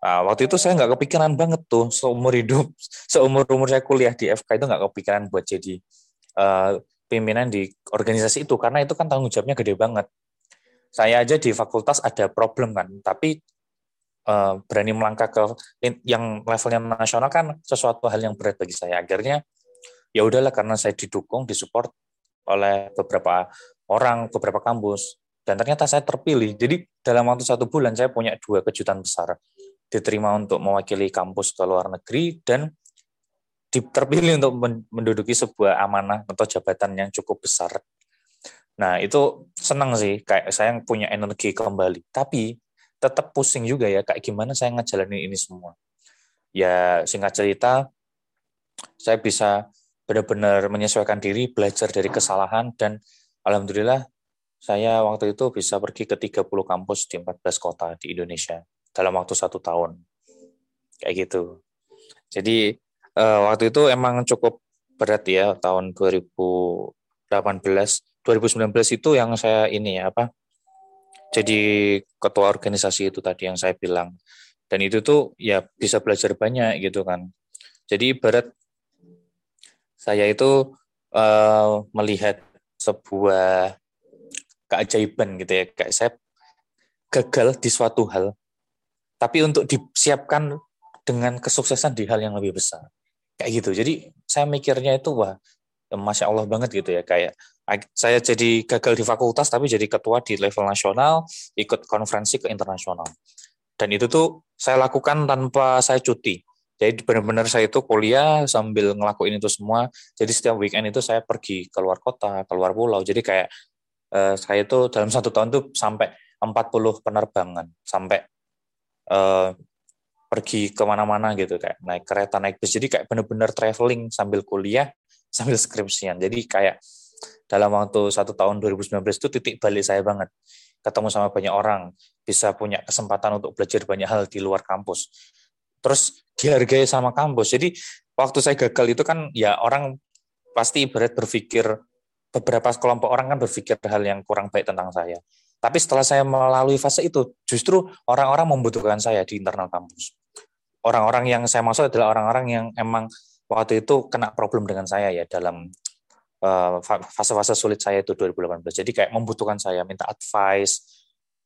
Nah, waktu itu saya nggak kepikiran banget tuh seumur hidup, seumur umur saya kuliah di FK itu nggak kepikiran buat jadi uh, pimpinan di organisasi itu karena itu kan tanggung jawabnya gede banget saya aja di fakultas ada problem kan, tapi uh, berani melangkah ke yang levelnya nasional kan sesuatu hal yang berat bagi saya. Akhirnya ya udahlah karena saya didukung, disupport oleh beberapa orang, beberapa kampus, dan ternyata saya terpilih. Jadi dalam waktu satu bulan saya punya dua kejutan besar. Diterima untuk mewakili kampus ke luar negeri dan terpilih untuk menduduki sebuah amanah atau jabatan yang cukup besar Nah, itu senang sih, kayak saya punya energi kembali. Tapi tetap pusing juga ya, kayak gimana saya ngejalanin ini semua. Ya, singkat cerita, saya bisa benar-benar menyesuaikan diri, belajar dari kesalahan, dan Alhamdulillah saya waktu itu bisa pergi ke 30 kampus di 14 kota di Indonesia dalam waktu satu tahun. kayak gitu. Jadi uh, waktu itu emang cukup berat ya tahun 2018 2019 itu yang saya ini ya apa jadi ketua organisasi itu tadi yang saya bilang dan itu tuh ya bisa belajar banyak gitu kan jadi ibarat saya itu uh, melihat sebuah keajaiban gitu ya. Kayak saya gagal di suatu hal tapi untuk disiapkan dengan kesuksesan di hal yang lebih besar. Kayak gitu. Jadi saya mikirnya itu wah masya Allah banget gitu ya. Kayak saya jadi gagal di fakultas tapi jadi ketua di level nasional ikut konferensi ke internasional. Dan itu tuh saya lakukan tanpa saya cuti jadi benar-benar saya itu kuliah sambil ngelakuin itu semua. Jadi setiap weekend itu saya pergi keluar kota keluar pulau. Jadi kayak eh, saya itu dalam satu tahun tuh sampai 40 penerbangan. Sampai eh, pergi ke mana-mana gitu kayak naik kereta naik bis. Jadi kayak benar-benar traveling sambil kuliah sambil skripsian. Jadi kayak dalam waktu satu tahun 2019 itu titik balik saya banget. Ketemu sama banyak orang, bisa punya kesempatan untuk belajar banyak hal di luar kampus. Terus dihargai sama kampus. Jadi waktu saya gagal itu kan ya orang pasti ibarat berpikir beberapa kelompok orang kan berpikir hal yang kurang baik tentang saya. Tapi setelah saya melalui fase itu, justru orang-orang membutuhkan saya di internal kampus. Orang-orang yang saya maksud adalah orang-orang yang emang waktu itu kena problem dengan saya ya dalam Eh, fase-fase sulit saya itu 2018. Jadi kayak membutuhkan saya minta advice,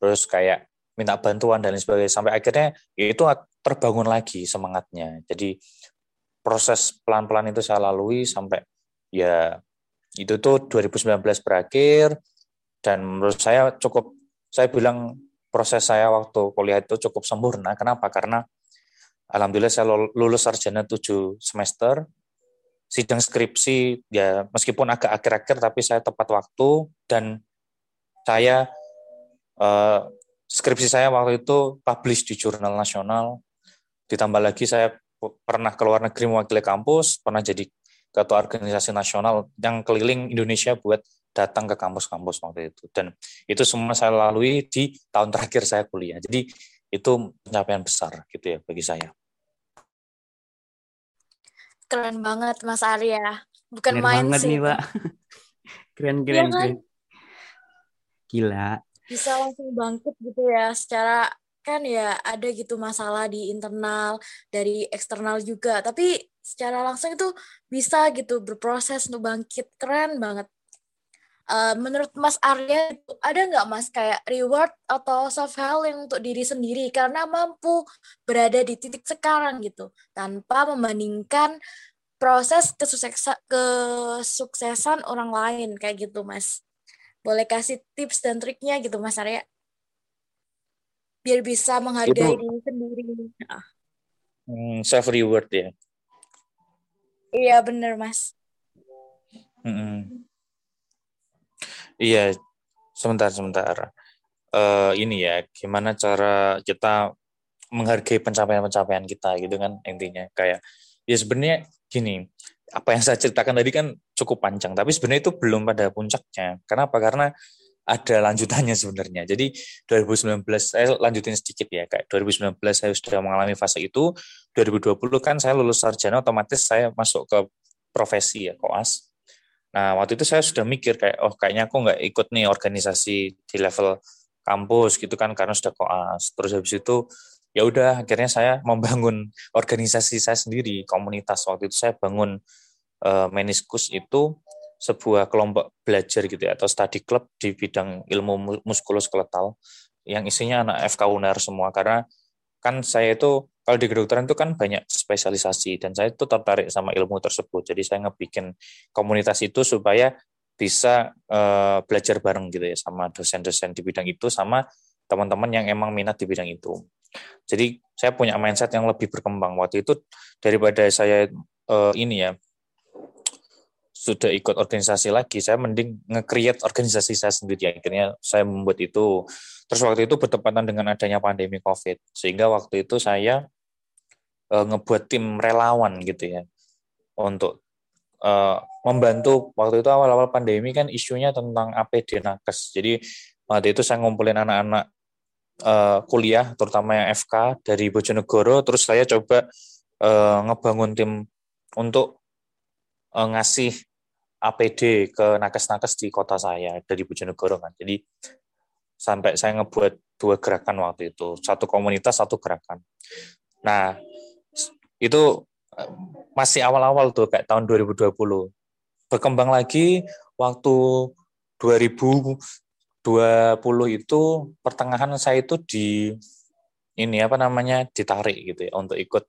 terus kayak minta bantuan dan lain sebagainya sampai akhirnya ya itu terbangun lagi semangatnya. Jadi proses pelan-pelan itu saya lalui sampai ya itu tuh 2019 berakhir dan menurut saya cukup saya bilang proses saya waktu kuliah itu cukup sempurna. Kenapa? Karena alhamdulillah saya lulus sarjana 7 semester sidang skripsi ya meskipun agak akhir-akhir tapi saya tepat waktu dan saya eh, skripsi saya waktu itu publish di jurnal nasional ditambah lagi saya pernah ke luar negeri mewakili kampus pernah jadi ketua organisasi nasional yang keliling Indonesia buat datang ke kampus-kampus waktu itu dan itu semua saya lalui di tahun terakhir saya kuliah jadi itu pencapaian besar gitu ya bagi saya Keren banget Mas Arya. Bukan keren main banget sih. nih, Pak. keren, keren, Iya kan? keren. Gila. Bisa langsung bangkit gitu ya secara kan ya ada gitu masalah di internal dari eksternal juga. Tapi secara langsung itu bisa gitu berproses untuk bangkit. Keren banget. Uh, menurut Mas Arya ada nggak Mas kayak reward atau help yang untuk diri sendiri? Karena mampu berada di titik sekarang gitu tanpa membandingkan proses kesuksesan kesuksesan orang lain. Kayak gitu Mas. Boleh kasih tips dan triknya gitu Mas Arya? Biar bisa menghargai Itu, diri sendiri. Nah. Hmm, self reward ya. Iya bener Mas. Hmm. Iya, sebentar sebentar. Uh, ini ya, gimana cara kita menghargai pencapaian-pencapaian kita gitu kan intinya kayak ya sebenarnya gini apa yang saya ceritakan tadi kan cukup panjang tapi sebenarnya itu belum pada puncaknya kenapa karena ada lanjutannya sebenarnya jadi 2019 saya lanjutin sedikit ya kayak 2019 saya sudah mengalami fase itu 2020 kan saya lulus sarjana otomatis saya masuk ke profesi ya koas Nah, waktu itu saya sudah mikir kayak, oh kayaknya aku nggak ikut nih organisasi di level kampus gitu kan, karena sudah koas. Terus habis itu, ya udah akhirnya saya membangun organisasi saya sendiri, komunitas. Waktu itu saya bangun uh, meniskus itu sebuah kelompok belajar gitu ya, atau study club di bidang ilmu muskuloskeletal yang isinya anak FK UNER semua karena kan saya itu kalau di kedokteran itu kan banyak spesialisasi dan saya itu tertarik sama ilmu tersebut. Jadi saya ngebikin komunitas itu supaya bisa uh, belajar bareng gitu ya sama dosen-dosen di bidang itu sama teman-teman yang emang minat di bidang itu. Jadi saya punya mindset yang lebih berkembang waktu itu daripada saya uh, ini ya sudah ikut organisasi lagi, saya mending nge-create organisasi saya sendiri. Akhirnya saya membuat itu. Terus waktu itu bertepatan dengan adanya pandemi COVID, sehingga waktu itu saya e, ngebuat tim relawan gitu ya untuk e, membantu. Waktu itu awal-awal pandemi kan isunya tentang APD nakes. Jadi waktu itu saya ngumpulin anak-anak uh, kuliah terutama yang FK dari Bojonegoro terus saya coba uh, ngebangun tim untuk ngasih APD ke nakes-nakes di kota saya dari Bojonegoro kan. Jadi sampai saya ngebuat dua gerakan waktu itu, satu komunitas, satu gerakan. Nah, itu masih awal-awal tuh kayak tahun 2020. Berkembang lagi waktu 2020 itu pertengahan saya itu di ini apa namanya ditarik gitu ya untuk ikut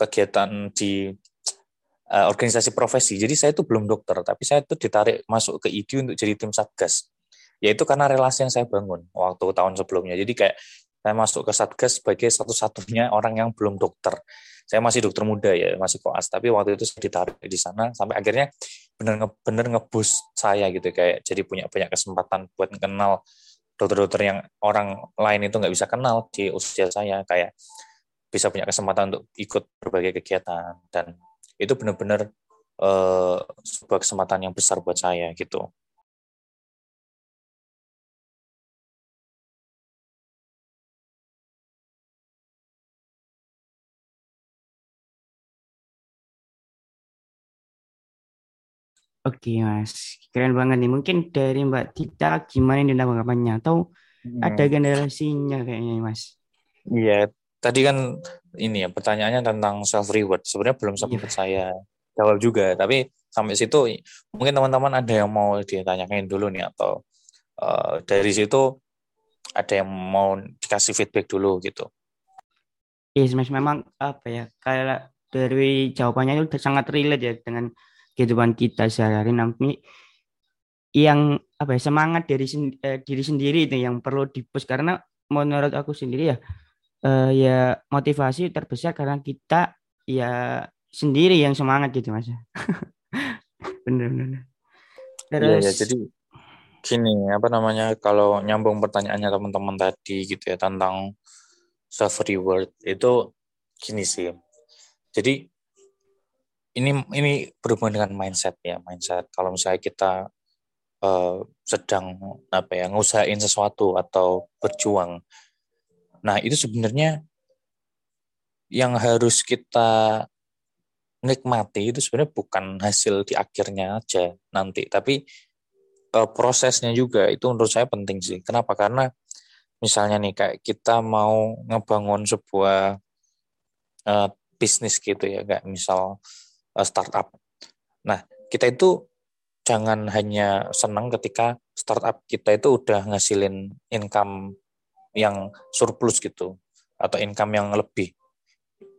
kegiatan di uh, organisasi profesi. Jadi saya itu belum dokter, tapi saya itu ditarik masuk ke IDU untuk jadi tim satgas. Yaitu karena relasi yang saya bangun waktu tahun sebelumnya. Jadi kayak saya masuk ke satgas sebagai satu-satunya orang yang belum dokter. Saya masih dokter muda ya, masih koas, tapi waktu itu saya ditarik di sana sampai akhirnya benar benar ngebus saya gitu kayak jadi punya banyak kesempatan buat kenal dokter-dokter yang orang lain itu nggak bisa kenal di usia saya kayak bisa punya kesempatan untuk ikut berbagai kegiatan dan itu benar-benar uh, sebuah kesempatan yang besar buat saya gitu. Oke mas, keren banget nih. Mungkin dari Mbak Tita gimana ini tanggapannya atau hmm. ada generasinya kayaknya mas? Iya, tadi kan ini ya pertanyaannya tentang self reward. Sebenarnya belum sempat yeah. saya jawab juga, tapi sampai situ mungkin teman-teman ada yang mau ditanyakan dulu nih atau uh, dari situ ada yang mau dikasih feedback dulu gitu. Yes, mas memang apa ya kayak dari jawabannya itu sangat relate ya dengan kehidupan kita sehari-hari nanti yang apa ya semangat dari eh, diri sendiri itu yang perlu dipus karena menurut aku sendiri ya eh, ya motivasi terbesar karena kita ya sendiri yang semangat gitu mas. Bener-bener terus ya, ya, jadi gini apa namanya kalau nyambung pertanyaannya teman-teman tadi gitu ya tentang self reward itu gini sih. Jadi ini ini berhubungan dengan mindset ya mindset. Kalau misalnya kita uh, sedang apa ya ngusahain sesuatu atau berjuang nah itu sebenarnya yang harus kita nikmati itu sebenarnya bukan hasil di akhirnya aja nanti tapi uh, prosesnya juga. Itu menurut saya penting sih. Kenapa? Karena misalnya nih kayak kita mau ngebangun sebuah uh, bisnis gitu ya kayak misal Eh, startup. Nah, kita itu jangan hanya senang ketika startup kita itu udah ngasilin income yang surplus gitu atau income yang lebih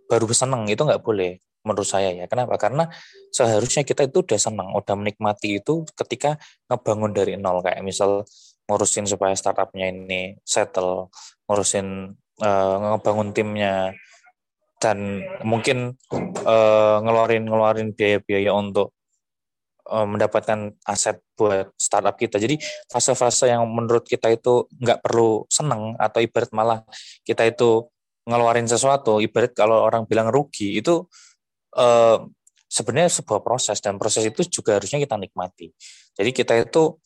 baru senang itu nggak boleh menurut saya ya. Kenapa? Karena seharusnya kita itu udah senang udah menikmati itu ketika ngebangun dari nol. Kayak misal ngurusin supaya startupnya ini settle ngurusin uh, ngebangun timnya dan mungkin uh, ngeluarin ngeluarin biaya-biaya untuk mendapatkan aset buat startup kita. Jadi fase-fase yang menurut kita itu nggak perlu seneng atau ibarat malah kita itu ngeluarin sesuatu, ibarat kalau orang bilang rugi itu uh, sebenarnya sebuah proses dan proses itu juga harusnya kita nikmati. Jadi kita itu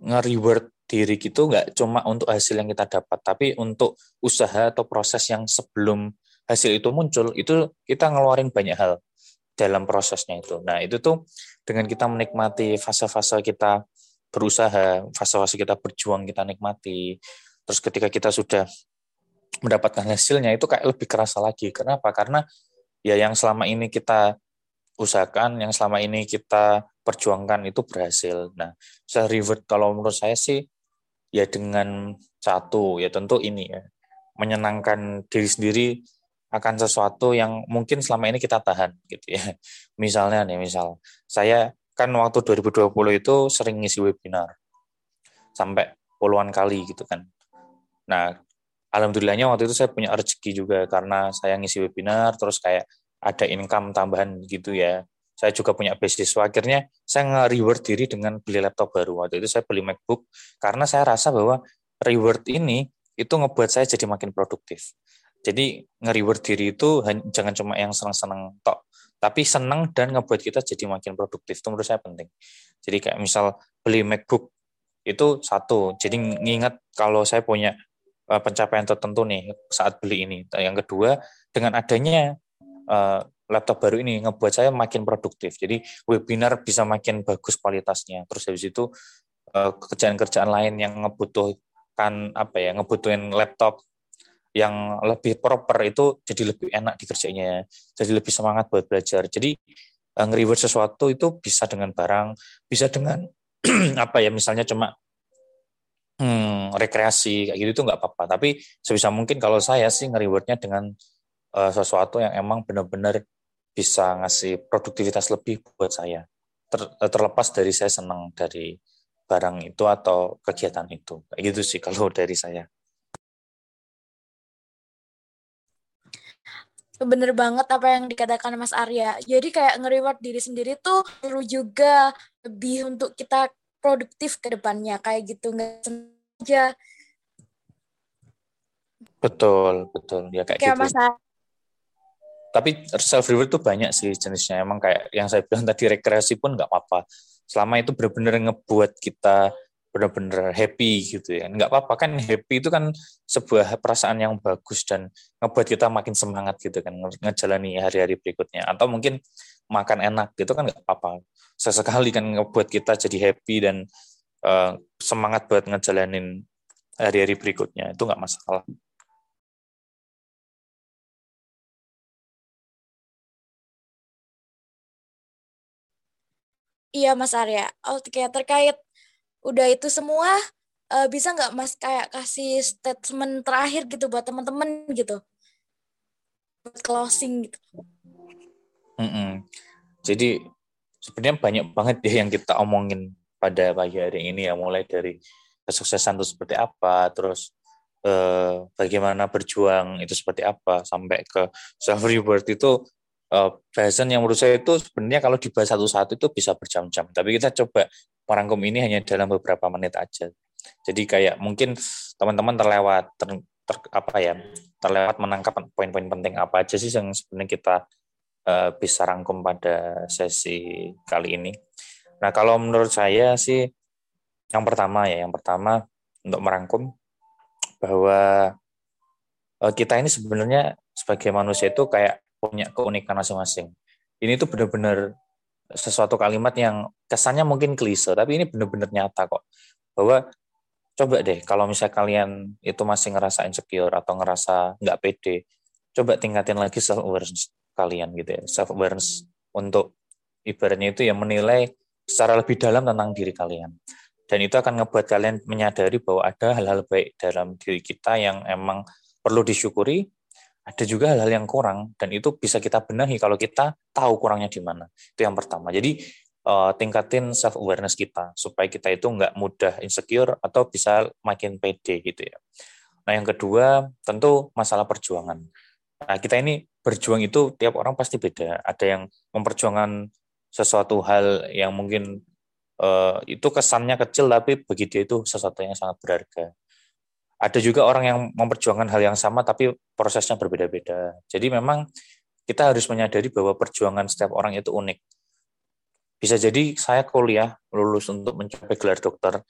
nge-reward diri gitu nggak cuma untuk hasil yang kita dapat, tapi untuk usaha atau proses yang sebelum hasil itu muncul, itu kita ngeluarin banyak hal dalam prosesnya itu. Nah, itu tuh dengan kita menikmati fase-fase kita berusaha, fase-fase kita berjuang kita nikmati. Terus ketika kita sudah mendapatkan hasilnya itu kayak lebih kerasa lagi. Kenapa? Karena ya yang selama ini kita usahakan, yang selama ini kita perjuangkan itu berhasil. Nah, saya reward kalau menurut saya sih ya dengan satu ya tentu ini ya menyenangkan diri sendiri akan sesuatu yang mungkin selama ini kita tahan gitu ya. Misalnya nih, misal saya kan waktu 2020 itu sering ngisi webinar sampai puluhan kali gitu kan. Nah, alhamdulillahnya waktu itu saya punya rezeki juga karena saya ngisi webinar terus kayak ada income tambahan gitu ya. Saya juga punya beasiswa. Akhirnya saya nge-reward diri dengan beli laptop baru. Waktu itu saya beli MacBook karena saya rasa bahwa reward ini itu ngebuat saya jadi makin produktif. Jadi nge-reward diri itu jangan cuma yang senang-senang tok, tapi senang dan ngebuat kita jadi makin produktif. Itu menurut saya penting. Jadi kayak misal beli MacBook itu satu. Jadi ngingat kalau saya punya uh, pencapaian tertentu nih saat beli ini. Yang kedua, dengan adanya uh, laptop baru ini ngebuat saya makin produktif. Jadi webinar bisa makin bagus kualitasnya. Terus habis itu kerjaan-kerjaan lain yang ngebutuhkan apa ya, ngebutuhin laptop yang lebih proper itu jadi lebih enak dikerjanya, jadi lebih semangat buat belajar. Jadi nge-reward sesuatu itu bisa dengan barang, bisa dengan apa ya misalnya cuma hmm, rekreasi kayak gitu itu nggak apa-apa. Tapi sebisa mungkin kalau saya sih nge-rewardnya dengan uh, sesuatu yang emang benar-benar bisa ngasih produktivitas lebih buat saya. Ter, terlepas dari saya senang dari barang itu atau kegiatan itu. Kayak gitu sih kalau dari saya. Bener banget apa yang dikatakan Mas Arya. Jadi kayak nge-reward diri sendiri tuh perlu juga lebih untuk kita produktif ke depannya kayak gitu nggak aja. Betul, betul. Ya kayak, kayak gitu. Mas Tapi self reward tuh banyak sih jenisnya. Emang kayak yang saya bilang tadi rekreasi pun nggak apa-apa. Selama itu benar-benar ngebuat kita benar-benar happy gitu ya. Nggak apa-apa kan happy itu kan sebuah perasaan yang bagus dan ngebuat kita makin semangat gitu kan ngejalani hari-hari berikutnya. Atau mungkin makan enak gitu kan nggak apa-apa. Sesekali kan ngebuat kita jadi happy dan uh, semangat buat ngejalanin hari-hari berikutnya. Itu nggak masalah. Iya Mas Arya. Oke, terkait udah itu semua uh, bisa nggak mas kayak kasih statement terakhir gitu buat teman-teman gitu? Closing gitu. Mm -mm. jadi sebenarnya banyak banget ya yang kita omongin pada pagi hari ini ya. Mulai dari kesuksesan itu seperti apa terus eh, bagaimana berjuang itu seperti apa sampai ke self reward itu eh, bahasan yang menurut saya itu sebenarnya kalau dibahas satu-satu itu bisa berjam-jam tapi kita coba merangkum ini hanya dalam beberapa menit aja. Jadi kayak mungkin teman-teman terlewat ter, ter, apa ya terlewat menangkap poin-poin penting apa aja sih yang sebenarnya kita uh, bisa rangkum pada sesi kali ini. Nah kalau menurut saya sih yang pertama ya yang pertama untuk merangkum bahwa uh, kita ini sebenarnya sebagai manusia itu kayak punya keunikan masing-masing. Ini tuh benar-benar sesuatu kalimat yang kesannya mungkin klise, tapi ini benar-benar nyata kok. Bahwa coba deh kalau misalnya kalian itu masih ngerasa insecure atau ngerasa nggak pede, coba tingkatin lagi self awareness kalian gitu ya. Self awareness untuk ibaratnya itu ya menilai secara lebih dalam tentang diri kalian. Dan itu akan ngebuat kalian menyadari bahwa ada hal-hal baik dalam diri kita yang emang perlu disyukuri ada juga hal-hal yang kurang dan itu bisa kita benahi kalau kita tahu kurangnya di mana. Itu yang pertama. Jadi uh, tingkatin self awareness kita supaya kita itu nggak mudah insecure atau bisa makin pede gitu ya. Nah yang kedua tentu masalah perjuangan. Nah kita ini berjuang itu tiap orang pasti beda. Ada yang memperjuangkan sesuatu hal yang mungkin uh, itu kesannya kecil tapi dia itu sesuatu yang sangat berharga ada juga orang yang memperjuangkan hal yang sama tapi prosesnya berbeda-beda. Jadi memang kita harus menyadari bahwa perjuangan setiap orang itu unik. Bisa jadi saya kuliah lulus untuk mencapai gelar dokter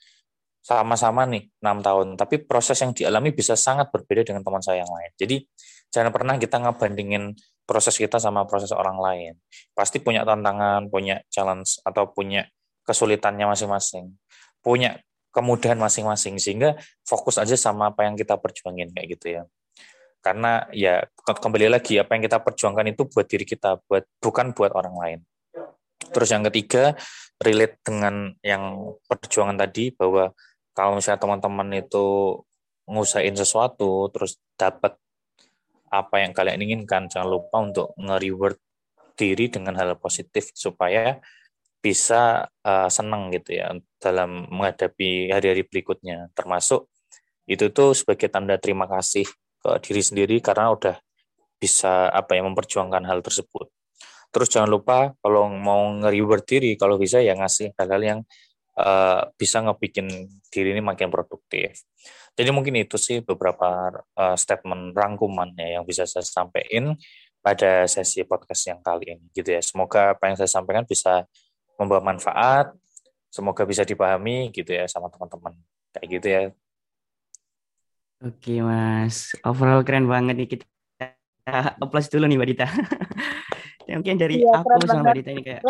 sama-sama nih enam tahun, tapi proses yang dialami bisa sangat berbeda dengan teman saya yang lain. Jadi jangan pernah kita ngebandingin proses kita sama proses orang lain. Pasti punya tantangan, punya challenge atau punya kesulitannya masing-masing. Punya kemudahan masing-masing sehingga fokus aja sama apa yang kita perjuangin kayak gitu ya. Karena ya kembali lagi apa yang kita perjuangkan itu buat diri kita buat bukan buat orang lain. Terus yang ketiga relate dengan yang perjuangan tadi bahwa kalau misalnya teman-teman itu ngusahain sesuatu terus dapat apa yang kalian inginkan jangan lupa untuk nge-reward diri dengan hal positif supaya bisa uh, senang gitu ya dalam menghadapi hari-hari berikutnya termasuk itu tuh sebagai tanda terima kasih ke diri sendiri karena udah bisa apa ya memperjuangkan hal tersebut. Terus jangan lupa kalau mau nge-reward diri kalau bisa ya ngasih hal-hal yang uh, bisa ngebikin diri ini makin produktif. Jadi mungkin itu sih beberapa uh, statement rangkumannya yang bisa saya sampaikan pada sesi podcast yang kali ini gitu ya. Semoga apa yang saya sampaikan bisa membawa manfaat. Semoga bisa dipahami gitu ya sama teman-teman. Kayak gitu ya. Oke Mas, overall keren banget nih kita applause dulu nih Mbak Dita. Mungkin dari Iya, aku sama Mbak banget. Dita ini kayak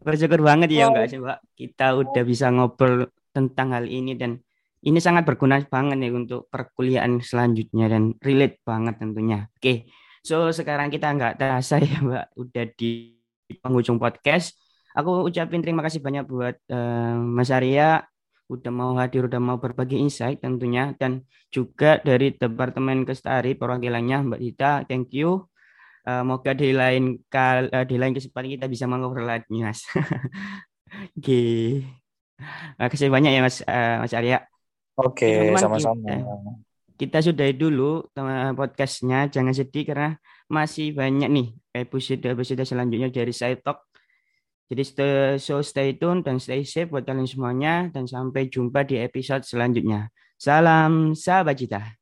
bersyukur banget ya enggak sih Mbak kita udah bisa ngobrol tentang hal ini dan ini sangat berguna banget nih untuk perkuliahan selanjutnya dan relate banget tentunya. Oke, so sekarang kita nggak terasa ya Mbak udah di penghujung podcast. Aku ucapin terima kasih banyak buat eh, Mas Arya udah mau hadir, udah mau berbagi insight tentunya dan juga dari Departemen Kestari perwakilannya Mbak Dita, thank you. Eh, moga di lain kal eh, di lain kesempatan kita bisa mengobrol lagi Mas. Oke. Makasih banyak ya Mas eh, Mas Arya. Oke, Teman-teman sama-sama. kita, kita sudahi dulu podcastnya. Jangan sedih karena masih banyak nih episode-episode selanjutnya dari saya Talk. Jadi stay, so stay tune dan stay safe buat kalian semuanya dan sampai jumpa di episode selanjutnya. Salam sahabat cita.